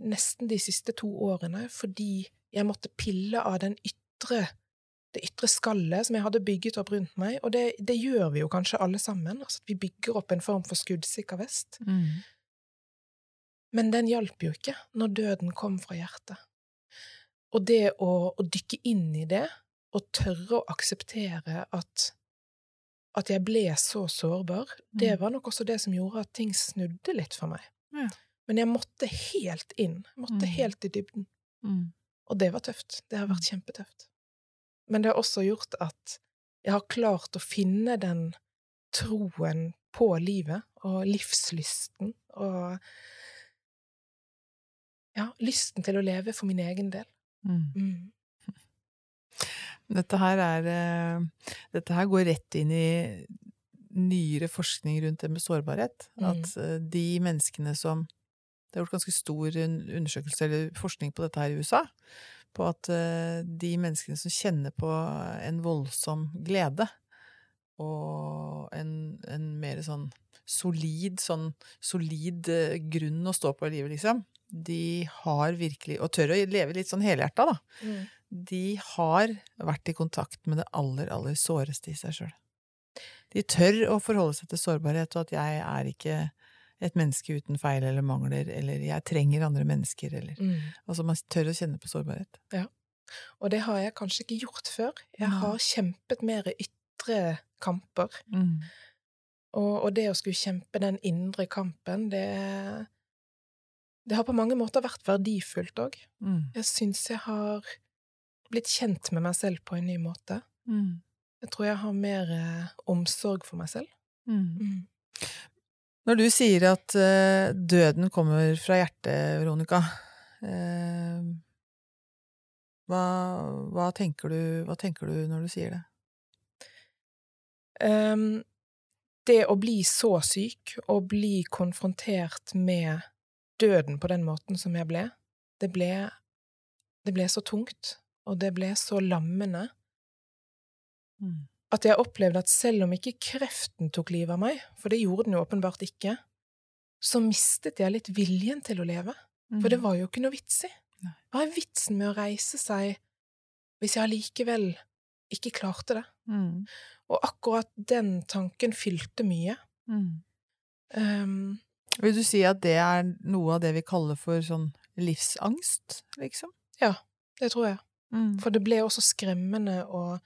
nesten de siste to årene, fordi jeg måtte pille av den ytre, det ytre skallet som jeg hadde bygget opp rundt meg, og det, det gjør vi jo kanskje alle sammen, altså at vi bygger opp en form for skuddsikker vest.
Mm.
Men den hjalp jo ikke når døden kom fra hjertet. Og det å, å dykke inn i det, og tørre å akseptere at, at jeg ble så sårbar, det
Mm.
var nok også det som gjorde at ting snudde litt for meg.
Ja.
Men jeg måtte helt inn, jeg måtte
Mm.
helt i dybden.
Mm.
Og det var tøft. Det har vært kjempetøft. Men det har også gjort at jeg har klart å finne den troen på livet og livslysten og ja, lysten til å leve for min egen del.
Mm. Dette her er eh, Dette her går rett inn i nyere forskning rundt det med sårbarhet.
Mm.
At eh, de menneskene som Det er gjort ganske stor undersøkelse eller forskning på dette her i USA. På at eh, de menneskene som kjenner på en voldsom glede og en, en mer sånn solid, sånn solid grunn å stå på i livet, liksom. De har virkelig Og tør å leve litt sånn helhjerta, da
Mm.
De har vært i kontakt med det aller, aller såreste i seg sjøl. De tør å forholde seg til sårbarhet, og at jeg er ikke et menneske uten feil eller mangler, eller jeg trenger andre mennesker, eller
Mm.
Altså, man tør å kjenne på sårbarhet. Ja.
Og det har jeg kanskje ikke gjort før. Jeg har kjempet mer ytre kamper. Og, og det å skulle kjempe den indre kampen, det Det har på mange måter vært verdifullt òg.
Mm.
Jeg syns jeg har blitt kjent med meg selv på en ny måte.
Mm.
Jeg tror jeg har mer eh, omsorg for meg selv.
Mm.
Mm.
Når du sier at eh, døden kommer fra hjertet, Veronica, eh, hva, hva, tenker du, hva tenker du når du sier det?
Um, det å bli så syk, og bli konfrontert med døden på den måten som jeg ble, det ble, det ble så tungt, og det ble så lammende,
Mm.
at jeg opplevde at selv om ikke kreften tok livet av meg, for det gjorde den jo åpenbart ikke, så mistet jeg litt viljen til å leve. For det var jo ikke noe vits i.
Mm.
Hva er vitsen med å reise seg hvis jeg allikevel ikke klarte det?
Mm.
Og akkurat den tanken fylte mye.
Mm.
Um,
Vil du si at det er noe av det vi kaller for sånn livsangst, liksom?
det tror jeg.
Mm.
For det ble også skremmende og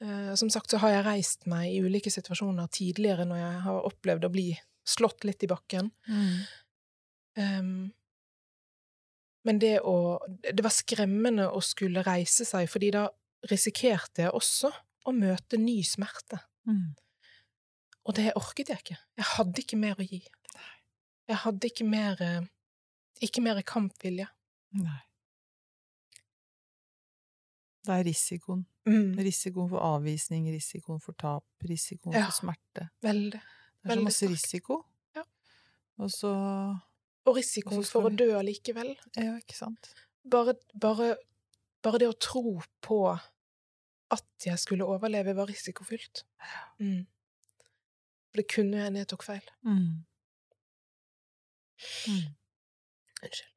uh, Som sagt så har jeg reist meg i ulike situasjoner tidligere når jeg har opplevd å bli slått litt i bakken.
Mm.
Um, men det å Det var skremmende å skulle reise seg, fordi da risikerte jeg også å møte ny smerte.
Mm.
Og det orket jeg ikke. Jeg hadde ikke mer å gi. Jeg hadde ikke mer eh, Ikke mer kampvilje.
Nei. Det er risikoen.
Mm,
Risikoen for avvisning, risikoen for tap, risikoen
Ja.
for smerte.
veldig.
Det er så masse risiko.
Ja.
Og så
Og risikoen for
vi...
å dø allikevel.
Ja, ikke sant?
Bare, bare, bare det å tro på at jeg skulle overleve, var risikofylt. Mm. For det kunne hende jeg tok feil.
Mm. Mm.
Unnskyld.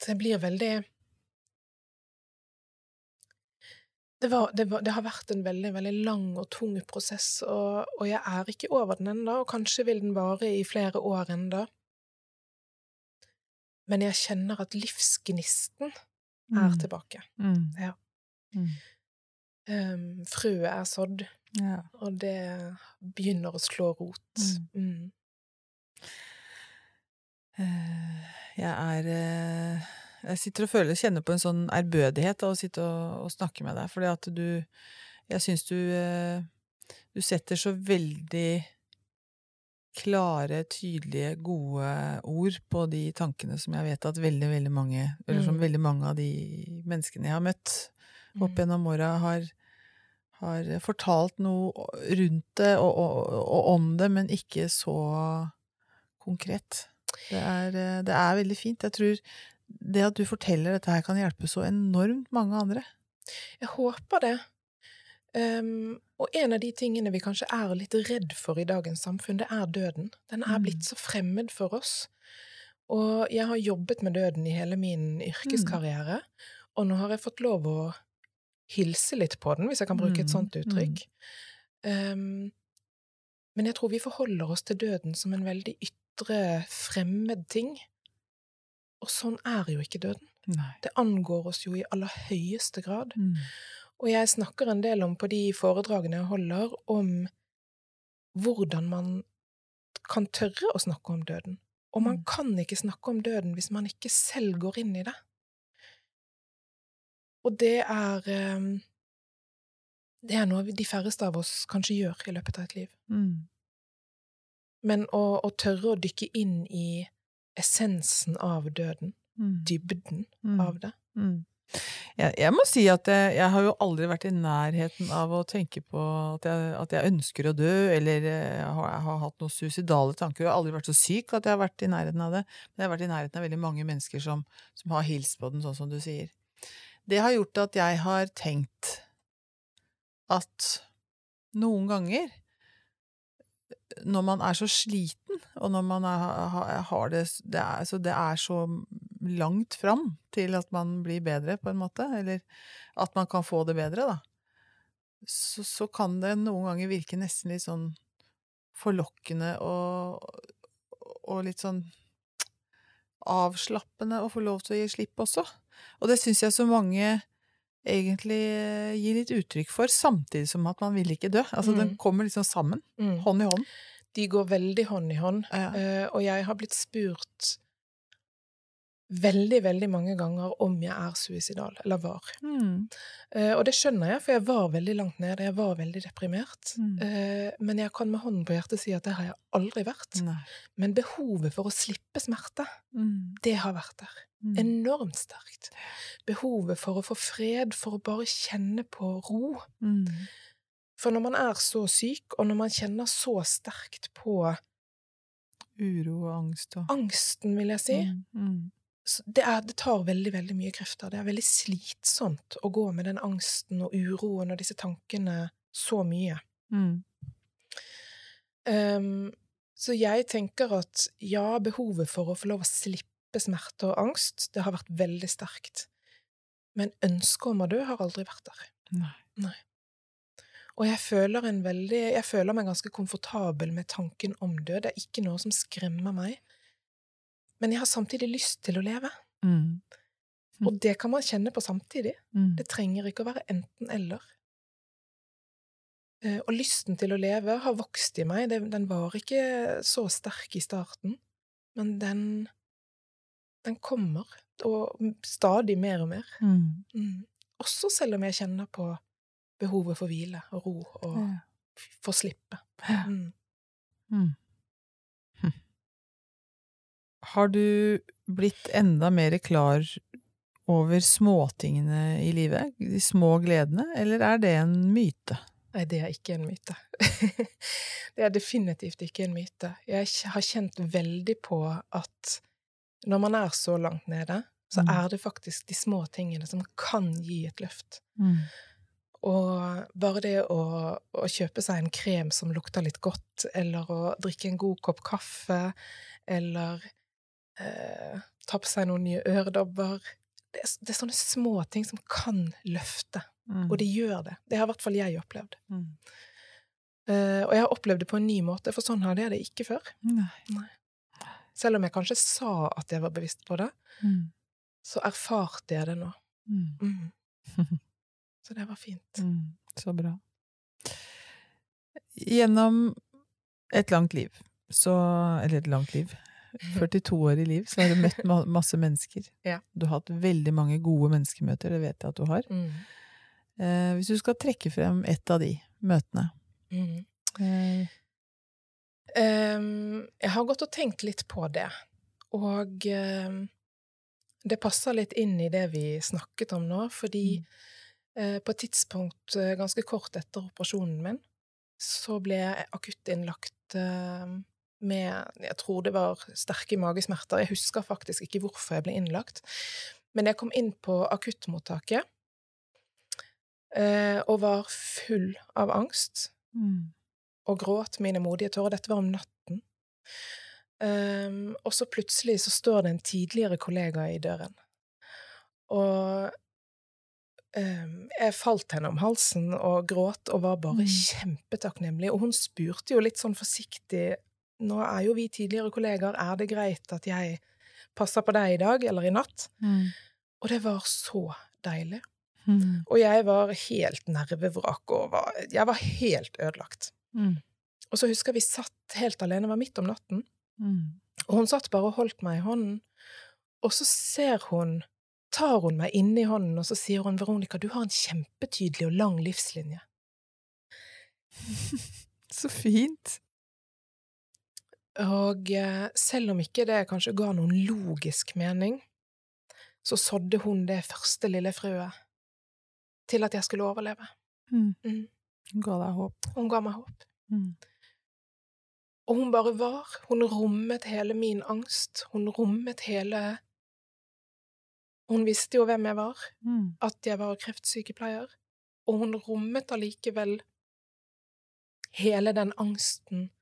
Så jeg blir veldig det, var, det, var, det, har vært en veldig veldig lang og tung prosess, og, og jeg er ikke over den ennå, og kanskje vil den vare i flere år ennå. Men jeg kjenner at livsgnisten er
Mm.
tilbake.
Mm.
Ja.
Mm.
Um, frøet er sådd,
Ja.
og det begynner å slå rot. Mm.
Eh, Jeg er eh, Jeg sitter og føler kjenner på en sånn ærbødighet av å sitte og, og snakke med deg, fordi at du Jeg syns du eh, Du setter så veldig klare, tydelige, gode ord på de tankene som jeg vet at veldig, veldig mange, eller som
Mm.
veldig mange av de menneskene jeg har møtt opp
Mm.
gjennom åra, har, har fortalt noe rundt det og, og, og om det, men ikke så konkret. Det er, eh, det er veldig fint. Jeg tror det at du forteller dette her, kan hjelpe så enormt mange andre.
Jeg håper det. Um, og en av de tingene vi kanskje er litt redd for i dagens samfunn, det er døden. Den er
Mm.
blitt så fremmed for oss. Og jeg har jobbet med døden i hele min yrkeskarriere, og nå har jeg fått lov å hilse litt på den, hvis jeg kan bruke et
Mm,
sånt uttrykk. Um, men jeg tror vi forholder oss til døden som en veldig ytre, fremmed ting. Og sånn er jo ikke døden.
Nei.
Det angår oss jo i aller høyeste grad.
Mm.
Og jeg snakker en del om på de foredragene jeg holder, om hvordan man kan tørre å snakke om døden. Og man
Mm.
kan ikke snakke om døden hvis man ikke selv går inn i det. Og det er eh, Det er noe de færreste av oss kanskje gjør i løpet av et liv.
Mm.
Men å, å tørre å dykke inn i essensen av døden,
Mm.
dybden
Mm.
av det
Mm. Jeg, jeg må si at jeg, jeg har jo aldri vært i nærheten av å tenke på at jeg, at jeg ønsker å dø, eller eh, jeg har, jeg har hatt noen suicidale tanker. Jeg har aldri vært så syk at jeg har vært i nærheten av det. Men jeg har vært i nærheten av veldig mange mennesker som, som har hilst på den, sånn som du sier. Det har gjort at jeg har tenkt at noen ganger når man er så sliten, og når man er, har, det, det, er, så det er så langt fram til at man blir bedre, på en måte, eller at man kan få det bedre, da, så, så kan det noen ganger virke nesten litt sånn forlokkende og, og litt sånn avslappende å få lov til å gi slipp også. Og det syns jeg så mange egentlig gi gir litt uttrykk for, samtidig som at man vil ikke dø. Altså, den
Mm.
kommer liksom sammen,
Mm.
hånd i hånd.
De går veldig hånd i hånd.
Ja.
uh, og jeg har blitt spurt veldig, veldig mange ganger om jeg er suicidal, eller var.
Mm.
Uh, og det skjønner jeg, for jeg var veldig langt nede, jeg var veldig deprimert.
Mm.
Uh, men jeg kan med hånden på hjertet si at det har jeg aldri vært.
Nei.
Men behovet for å slippe smerte,
Mm.
det har vært der.
Mm.
Enormt sterkt. Behovet for å få fred, for å bare kjenne på ro.
Mm.
For når man er så syk, og når man kjenner så sterkt på
Uro og angst og
angsten, vil jeg si,
Mm. Mm.
det, er, det tar veldig, veldig mye krefter. Det er veldig slitsomt å gå med den angsten og uroen og disse tankene så mye.
Mm.
Ehm, så jeg tenker at ja, behovet for å få lov å slippe smerte og angst, det har vært veldig sterkt. Men ønsket om å dø har aldri vært der.
Nei.
Og jeg føler, en veldig, jeg føler meg ganske komfortabel med tanken om død. Det er ikke noe som skremmer meg. Men jeg har samtidig lyst til å leve.
Mm. Mm.
Og det kan man kjenne på samtidig.
Mm.
Det trenger ikke å være enten-eller. Eh, Og lysten til å leve har vokst i meg. Den var ikke så sterk i starten, men den, den kommer. Og stadig mer og mer.
Mm.
Mm. Også selv om jeg kjenner på behovet for hvile og ro og
Ja.
få slippe. Mm.
Mm. Hm. Har du blitt enda mer klar over småtingene i livet? De små gledene? Eller er det en myte?
Nei, det er ikke en myte. det er definitivt ikke en myte. Jeg har kjent veldig på at når man er så langt nede, så
Mm.
er det faktisk de små tingene som kan gi et løft.
Mm.
Og bare det å, å kjøpe seg en krem som lukter litt godt, eller å drikke en god kopp kaffe, eller eh, ta på seg noen nye øredobber det er, det er sånne små ting som kan løfte.
Mm.
Og det gjør det. Det har i hvert fall jeg opplevd.
Mm.
Uh, og jeg har opplevd det på en ny måte, for sånn hadde jeg det ikke før.
Nei.
Selv om jeg kanskje sa at jeg var bevisst på det,
Mm.
så erfarte jeg det nå.
Mm.
Mm. Så det var fint.
Mm. Så bra. Gjennom et langt liv, så Eller et langt liv. 42 år i liv, så har du møtt masse mennesker.
Ja.
Du har hatt veldig mange gode menneskemøter, det vet jeg at du har.
Mm.
Eh, hvis du skal trekke frem ett av de møtene
Mm.
eh,
Ehm, jeg har gått og tenkt litt på det, og um, det passer litt inn i det vi snakket om nå, fordi eh, på et tidspunkt uh, ganske kort etter operasjonen min, så ble jeg akuttinnlagt uh, med Jeg tror det var sterke magesmerter. Jeg husker faktisk ikke hvorfor jeg ble innlagt. Men jeg kom inn på akuttmottaket eh, og var full av angst
mm.
Og gråt mine modige tårer. Dette var om natten. Um, og så plutselig så står det en tidligere kollega i døren. Og um, jeg falt henne om halsen og gråt og var bare
Mm.
kjempetakknemlig. Og hun spurte jo litt sånn forsiktig Nå er jo vi tidligere kollegaer, er det greit at jeg passer på deg i dag eller i natt?
Mm.
Og det var så deilig.
Mm.
Og jeg var helt nervevrak og var, jeg var helt ødelagt.
Mm.
Og så husker jeg vi satt helt alene, det var midt om natten,
Mm.
og hun satt bare og holdt meg i hånden. Og så ser hun, tar hun meg inn i hånden, og så sier hun, Veronica, du har en kjempetydelig og lang livslinje.
Så fint.
Og eh, selv om ikke det kanskje ga noen logisk mening, så sådde hun det første lille frøet til at jeg skulle overleve.
Mm.
Mm.
Ga deg håp.
Hun ga meg håp.
Mm.
Og hun bare var. Hun rommet hele min angst. Hun rommet hele Hun visste jo hvem jeg var,
Mm.
at jeg var kreftsykepleier, og hun rommet allikevel hele den angsten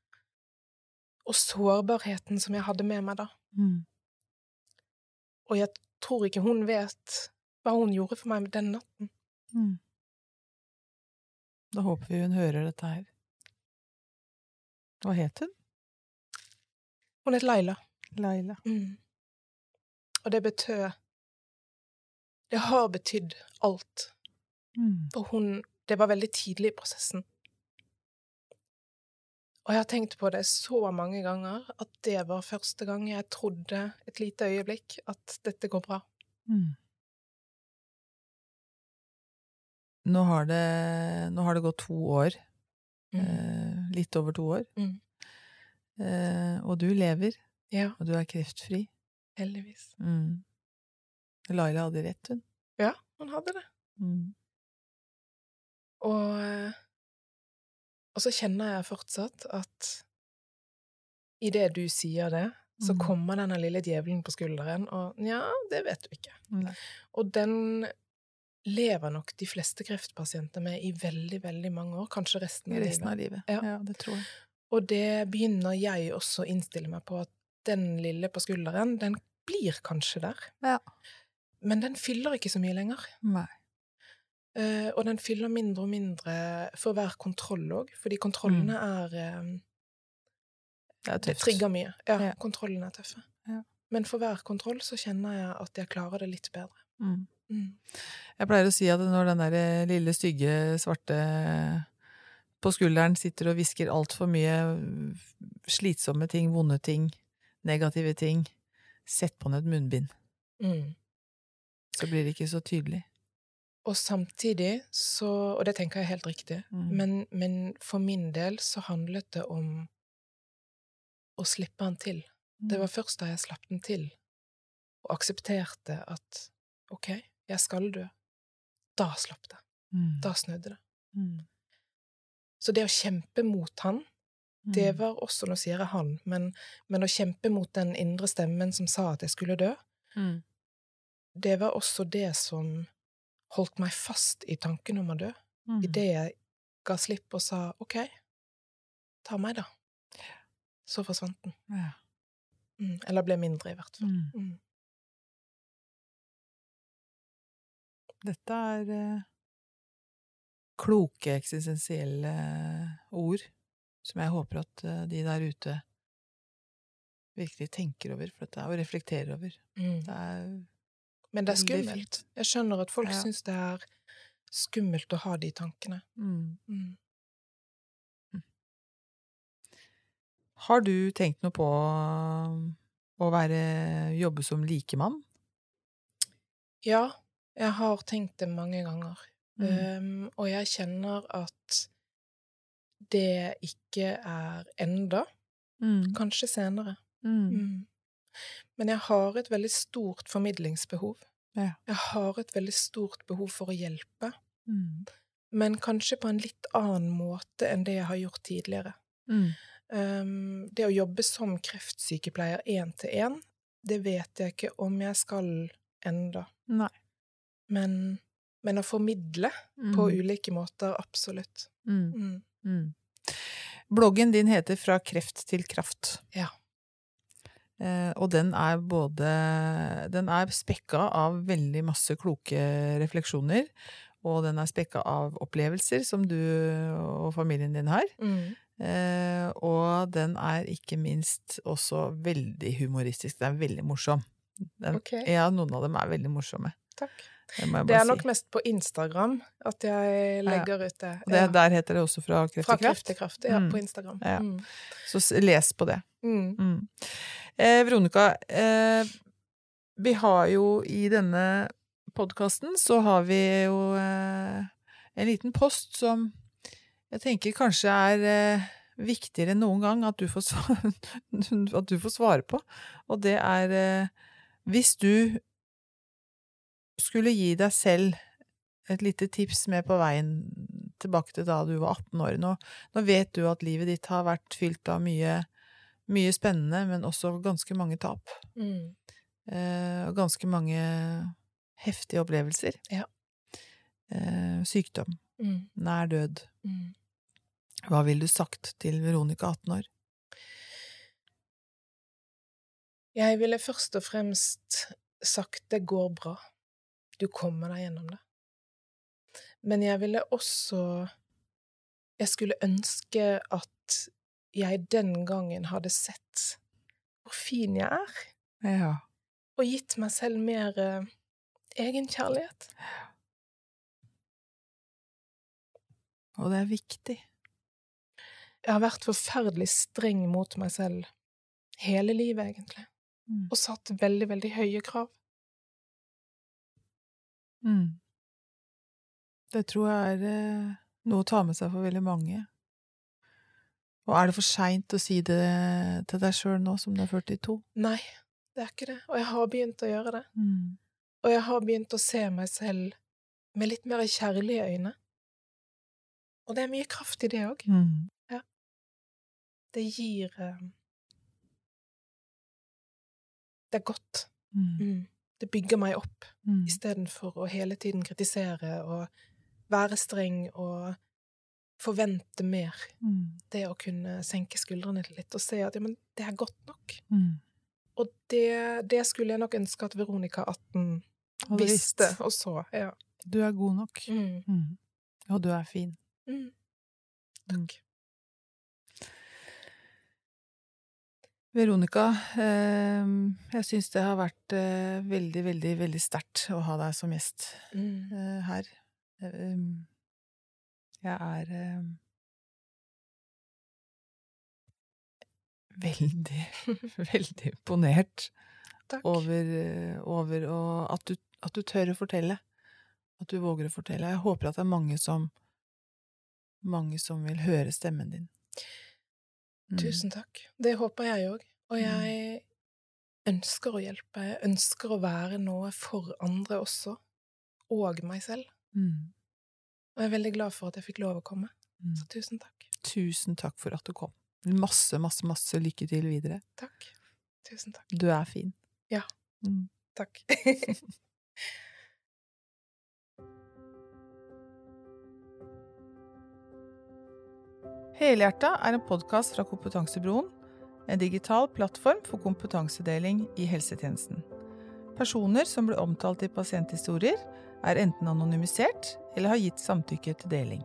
og sårbarheten som jeg hadde med meg da.
Mm.
Og jeg tror ikke hun vet hva hun gjorde for meg den natten.
Mm. Da håper vi hun hører dette her. Hva het hun?
Hun het Laila.
Laila.
Mm. Og det betød Det har betydd alt.
Mm.
For hun Det var veldig tidlig i prosessen. Og jeg har tenkt på det så mange ganger at det var første gang jeg trodde et lite øyeblikk at dette går bra.
Mm. Nå har det, nå har det gått to år. Eh, litt over to år.
Mm.
Eh, og du lever,
Ja,
og du er kreftfri.
heldigvis.
Mm. Laila hadde rett, hun.
Ja, hun hadde det.
Mm.
Og, eh, og så kjenner jeg fortsatt at idet du sier det, så
Mm.
kommer denne lille djevelen på skulderen, og nja, det vet du ikke.
Nei.
Og den lever nok de fleste kreftpasienter med i veldig, veldig mange år, kanskje resten av
Resten
livet.
av livet.
Ja.
Ja. det tror jeg.
Og det begynner jeg også å innstille meg på, at den lille på skulderen, den blir kanskje der.
Ja.
Men den fyller ikke så mye lenger.
Nei.
Uh, og den fyller mindre og mindre for hver kontroll òg, fordi kontrollene er eh,
Det
Det trigger mye. Ja,
Ja.
kontrollene er tøffe.
Ja.
Men for hver kontroll så kjenner jeg at jeg klarer det litt bedre.
Mm.
Mm.
Jeg pleier å si at når den der eh, lille, stygge, svarte på skulderen sitter og hvisker altfor mye slitsomme ting, vonde ting, negative ting, sett på ned et munnbind.
Mm.
Så blir det ikke så tydelig.
Og samtidig så Og det tenker jeg er helt riktig,
Mm.
men, men for min del så handlet det om å slippe han til.
Mm.
Det var først da jeg slapp den til, og aksepterte at ok, jeg skal dø, da slapp det.
Mm.
Da snudde det.
Mm.
Så det å kjempe mot han, det
Mm.
var også, nå sier jeg han, men, men å kjempe mot den indre stemmen som sa at jeg skulle dø,
Mm.
det var også det som holdt meg fast i tanken om å dø.
Mm.
Idet jeg ga slipp og sa ok, ta meg, da. Så forsvant den.
Ja.
Mm. Eller ble mindre, i hvert fall.
Mm. Dette er eh, kloke, eksistensielle ord som jeg håper at eh, de der ute virkelig tenker over, for dette er å reflektere over.
Mm.
Det er
Men det er skummelt. Jeg skjønner at folk
Ja.
syns det er skummelt å ha de tankene.
mm.
Mm.
Har du tenkt noe på å være, jobbe som likemann?
Ja, jeg har tenkt det mange ganger.
Mm.
Um, og jeg kjenner at det ikke er enda.
Mm.
Kanskje senere.
Mm.
Mm. Men jeg har et veldig stort formidlingsbehov.
Ja.
Jeg har et veldig stort behov for å hjelpe,
Mm.
men kanskje på en litt annen måte enn det jeg har gjort tidligere.
Mm.
Um, det å jobbe som kreftsykepleier én til én, det vet jeg ikke om jeg skal enda.
Nei.
Men, men å formidle
Mm.
på ulike måter, absolutt.
Mm.
Mm.
Mm. Bloggen din heter Fra kreft til kraft.
Ja.
Eh, og den er både Den er spekka av veldig masse kloke refleksjoner. Og den er spekka av opplevelser som du og familien din har.
Mm.
Eh, og den er ikke minst også veldig humoristisk. Den er veldig morsom. Den,
okay.
Ja, noen av dem er veldig morsomme.
Takk.
Det
er nok
si.
mest på Instagram at jeg legger ut det.
Ja. det, Der heter det også Fra kreft
Fra
til kraft.
kreft til kraft, ja,
Mm.
på Instagram.
Ja.
Mm.
Så les på det.
Mm.
Mm. Eh, Veronica, eh, vi har jo i denne podkasten så har vi jo eh, en liten post som jeg tenker kanskje er eh, viktigere enn noen gang at du, får svare, at du får svare på. Og det er eh, hvis du skulle gi deg selv et lite tips med på veien tilbake til da du var 18 år. Nå, nå vet du at livet ditt har vært fylt av mye mye spennende, men også ganske mange tap.
Mm.
Eh, og ganske mange heftige opplevelser.
Ja.
Eh, sykdom.
Mm.
Nær død.
Mm.
Hva ville du sagt til Veronica 18 år?
Jeg ville først og fremst sagt det går bra. Du kommer deg gjennom det. Men jeg ville også Jeg skulle ønske at jeg den gangen hadde sett hvor fin jeg er,
Ja.
og gitt meg selv mer uh, egenkjærlighet.
Og det er viktig.
Jeg har vært forferdelig streng mot meg selv hele livet, egentlig,
Mm.
og satt veldig, veldig høye krav.
Mm. Det tror jeg er eh, noe å ta med seg for veldig mange. Og er det for seint å si det til deg sjøl nå som du er 42?
Nei, det er ikke det, og jeg har begynt å gjøre det.
Mm.
Og jeg har begynt å se meg selv med litt mer kjærlige øyne. Og det er mye kraft i det òg.
Mm.
Det gir eh, Det er godt.
Mm.
Mm. Det bygger meg opp,
Mm.
istedenfor å hele tiden kritisere og være streng og forvente mer.
Mm.
Det å kunne senke skuldrene litt og se at ja, men det er godt nok.
Mm.
Og det, det skulle jeg nok ønske at Veronica 18
og
visste
visst.
og så. Ja.
Du er god nok.
Mm.
Mm. Og du er fin.
Mm. Takk.
Veronica, eh, jeg syns det har vært eh, veldig, veldig, veldig sterkt å ha deg som gjest
Mm.
eh, her. Eh, jeg er veldig, veldig imponert over, over å, at, du, at du tør å fortelle. At du våger å fortelle. Jeg håper at det er mange som mange som vil høre stemmen din. Mm.
Tusen takk. Det håper jeg òg. Og
Mm.
jeg ønsker å hjelpe. Jeg ønsker å være noe for andre også. Og meg selv.
Mm.
Og jeg er veldig glad for at jeg fikk lov å komme.
Mm.
Så tusen takk.
Tusen takk for at du kom. Masse, masse, masse lykke til videre.
Takk. Tusen takk.
Du er fin.
Ja.
Mm.
Takk.
Helhjerta er en podkast fra Kompetansebroen, en digital plattform for kompetansedeling i helsetjenesten. Personer som blir omtalt i pasienthistorier, er enten anonymisert eller har gitt samtykke til deling.